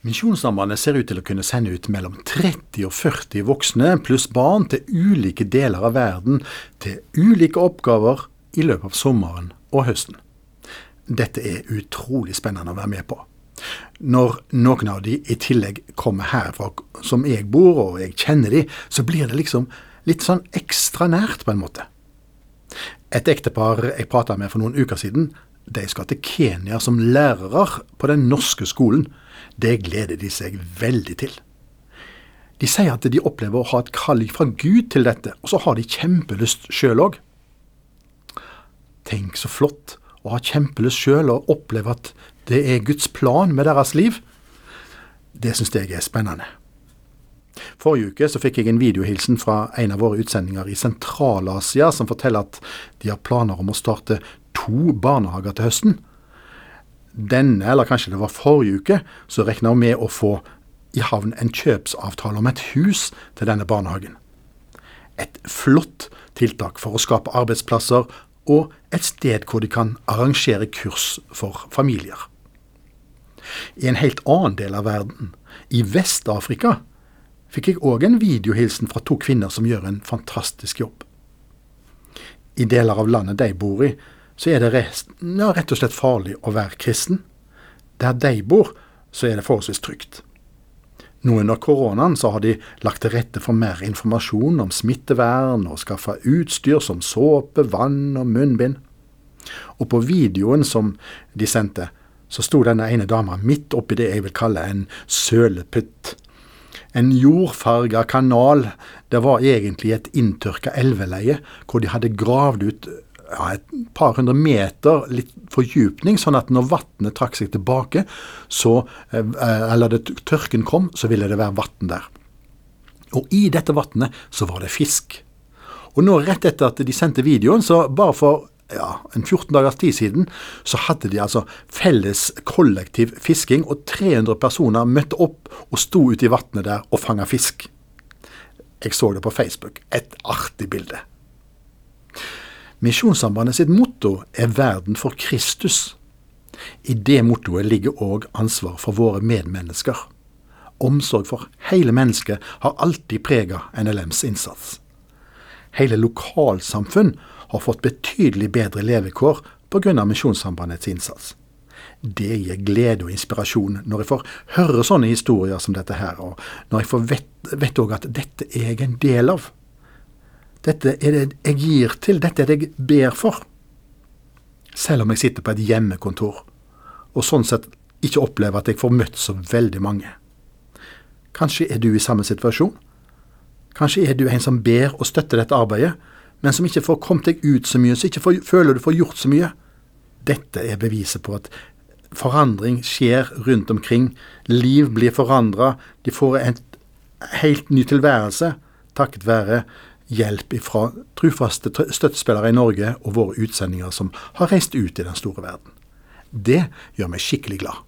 Misjonssambandet ser ut til å kunne sende ut mellom 30 og 40 voksne pluss barn til ulike deler av verden til ulike oppgaver i løpet av sommeren og høsten. Dette er utrolig spennende å være med på. Når noen av de i tillegg kommer herfra som jeg bor, og jeg kjenner de, så blir det liksom litt sånn ekstra nært, på en måte. Et ektepar jeg prata med for noen uker siden, de skal til Kenya som lærere på den norske skolen. Det gleder de seg veldig til. De sier at de opplever å ha et kall fra Gud til dette, og så har de kjempelyst sjøl òg. Tenk så flott å ha kjempelyst sjøl og oppleve at det er Guds plan med deres liv. Det syns jeg er spennende. Forrige uke så fikk jeg en videohilsen fra en av våre utsendinger i Sentral-Asia, som forteller at de har planer om å starte to barnehager til høsten. Denne, eller kanskje det var forrige uke, så regna hun med å få i havn en kjøpsavtale om et hus til denne barnehagen. Et flott tiltak for å skape arbeidsplasser og et sted hvor de kan arrangere kurs for familier. I en helt annen del av verden, i Vest-Afrika, fikk jeg òg en videohilsen fra to kvinner som gjør en fantastisk jobb. I deler av landet de bor i, så er det rest, ja, rett og slett farlig å være kristen. Der de bor, så er det forholdsvis trygt. Nå under koronaen så har de lagt til rette for mer informasjon om smittevern, og skaffa utstyr som såpe, vann og munnbind. Og på videoen som de sendte, så sto denne ene dama midt oppi det jeg vil kalle en sølepytt. En jordfarga kanal. Det var egentlig et inntørka elveleie, hvor de hadde gravd ut ja, et par hundre meter litt fordypning, sånn at når vannet trakk seg tilbake, så, eh, eller det, tørken kom, så ville det være vann der. Og i dette vannet så var det fisk. Og nå rett etter at de sendte videoen, så bare for ja, en 14 dagers tid siden, så hadde de altså felles kollektiv fisking, og 300 personer møtte opp og sto ute i vannet der og fanga fisk. Jeg så det på Facebook. Et artig bilde. Misjonssambandet sitt motto er 'Verden for Kristus'. I det mottoet ligger òg ansvar for våre medmennesker. Omsorg for hele mennesket har alltid prega NLMs innsats. Hele lokalsamfunn har fått betydelig bedre levekår pga. Misjonssambandets innsats. Det gir glede og inspirasjon når jeg får høre sånne historier som dette her, og når jeg får vet òg at dette er jeg en del av. Dette er det jeg gir til, dette er det jeg ber for. Selv om jeg sitter på et hjemmekontor, og sånn sett ikke opplever at jeg får møtt så veldig mange. Kanskje er du i samme situasjon? Kanskje er du en som ber og støtter dette arbeidet, men som ikke får kommet deg ut så mye, så ikke får, føler du får gjort så mye. Dette er beviset på at forandring skjer rundt omkring. Liv blir forandra. De får en helt ny tilværelse takket være hjelp fra trufaste støttespillere i Norge og våre utsendinger som har reist ut i den store verden. Det gjør meg skikkelig glad.